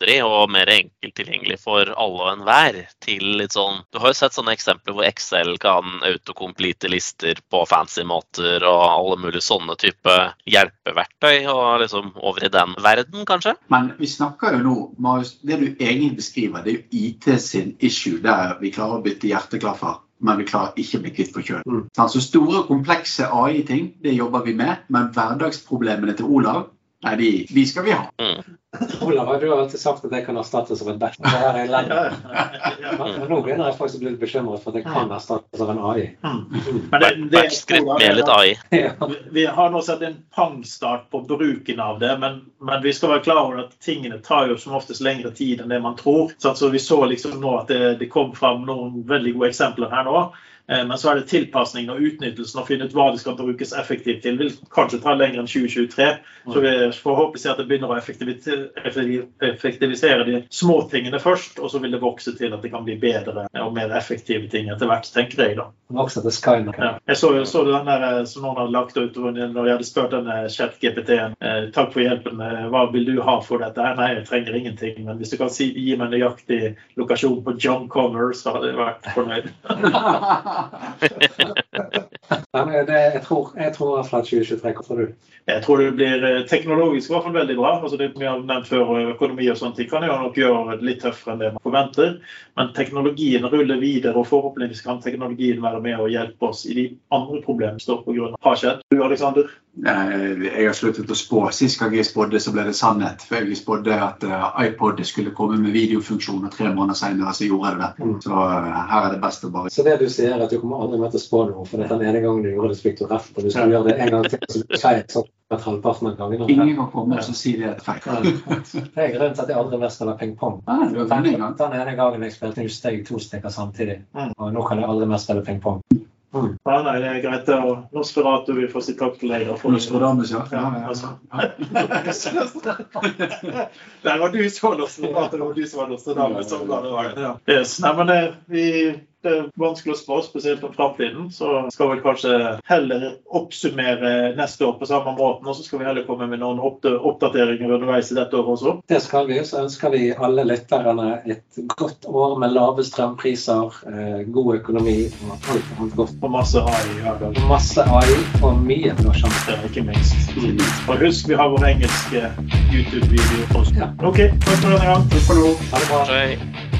S3: småtteri, og mer enkelt tilgjengelig for alle og enhver. Til litt sånn Du har jo sett sånne eksempler hvor Excel kan autocomplete lister på fancy måter, og alle mulige sånne type hjelpeverktøy, og liksom over i den verden, kanskje.
S2: Men vi snakker jo nå, Marius, det du egentlig beskriver, det er jo IT sin issue, der vi klarer å bytte hjerteklaffer. Men vi klarer ikke å bli kvitt på kjøl.
S4: Mm.
S2: Så store, komplekse AI-ting, det jobber vi med. Men hverdagsproblemene til Olav, nei, de, de skal vi ha.
S4: Olav, du har alltid sagt at det kan erstattes av en bett. Det her er
S1: ja.
S4: Men nå begynner jeg faktisk å bli litt bekymret for at det kan erstattes av en AI.
S1: Mm. Men det, det,
S3: skritt med litt AI.
S4: Ja.
S1: Vi- Vi har nå sett en pangstart på bruken av det, men, men vi skal være klar over at tingene tar jo som oftest lengre tid enn det man tror. Så altså, vi så liksom nå at det, det kom fram noen veldig gode eksempler her nå. Eh, Men så er det tilpasningen og utnyttelsen og finne ut hva det skal brukes effektivt til. vil kanskje ta lenger enn 2023. Så vi får håpe at det begynner å effektivisere, de små tingene først, og så vil det vokse til at det kan bli bedre og mer effektive ting etter hvert, tenker jeg da.
S4: Vokse til Skynet.
S1: Ja. Jeg så, så den der eh, som noen hadde lagt ut når de hadde spurt denne chat-GPT-en eh, takk for hjelpen, hva vil du ha for dette? Nei, jeg trenger ingenting, men hvis du kan si, gi meg nøyaktig lokasjon på John Connor, så hadde jeg vært fornøyd.
S4: Jeg tror jeg tror i hvert fall at 2023 kommer du?
S1: Jeg tror det blir eh, teknologisk i hvert fall veldig bra. altså det vi har nevnt før, Økonomi og sånt de kan jo nok gjøre det litt tøffere enn det man forventer. Men teknologien ruller videre, og forhåpentligvis kan teknologien være med og hjelpe oss i de andre problemene som står av har skjedd. Du, Alexander?
S2: Eh, Jeg har sluttet å spå. Sist gang jeg spådde, så ble det sannhet. For jeg spådde at eh, iPod skulle komme med videofunksjon, og tre måneder senere så gjorde det det.
S4: Mm.
S2: Så eh, her er det best å bare
S4: Så det du sier, er at du kommer aldri mer til å spå noe, for den ene gangen du gjorde det, så fikk du rett, og du skal gjøre det en gang til, så blir det feil. sånn vært halvparten av gangene.
S2: Ingen kan komme og så si det er feil.
S4: Det er grunnen til at jeg aldri mer spiller ping-pong.
S2: Ah.
S4: Den ene gangen jeg spilte, steg jeg to stykker samtidig.
S1: Mm.
S4: Og nå kan jeg aldri mer spille ping-pong. Mm.
S1: Det er greit. det, og Nosferatu vil få si takk til deg. for-
S2: Nostradamus, ja.
S1: Ja,
S2: Ja, ja,
S1: altså. Der var du som var Nostradamus. Var du som var Nostradamus. Sånn var det. Ja. Yes. Nei, men det, vi, det er vanskelig å spå, spesielt om framtiden. Så skal vi kanskje heller oppsummere neste år på samme måten. Og så skal vi heller komme med noen opp oppdateringer underveis i dette året også.
S4: Det skal vi. Så ønsker vi alle lytterne et godt år med lave strømpriser, eh, god økonomi og alt annet godt.
S1: Og masse AI i hverdagen.
S4: Masse AI og mye blåskjerm.
S1: Ja, ikke minst. Og husk, vi har vår engelske YouTube-video også.
S4: Ja.
S1: OK, takk for denne gang.
S2: Takk for nå.
S4: Ha det bra.
S3: Hei.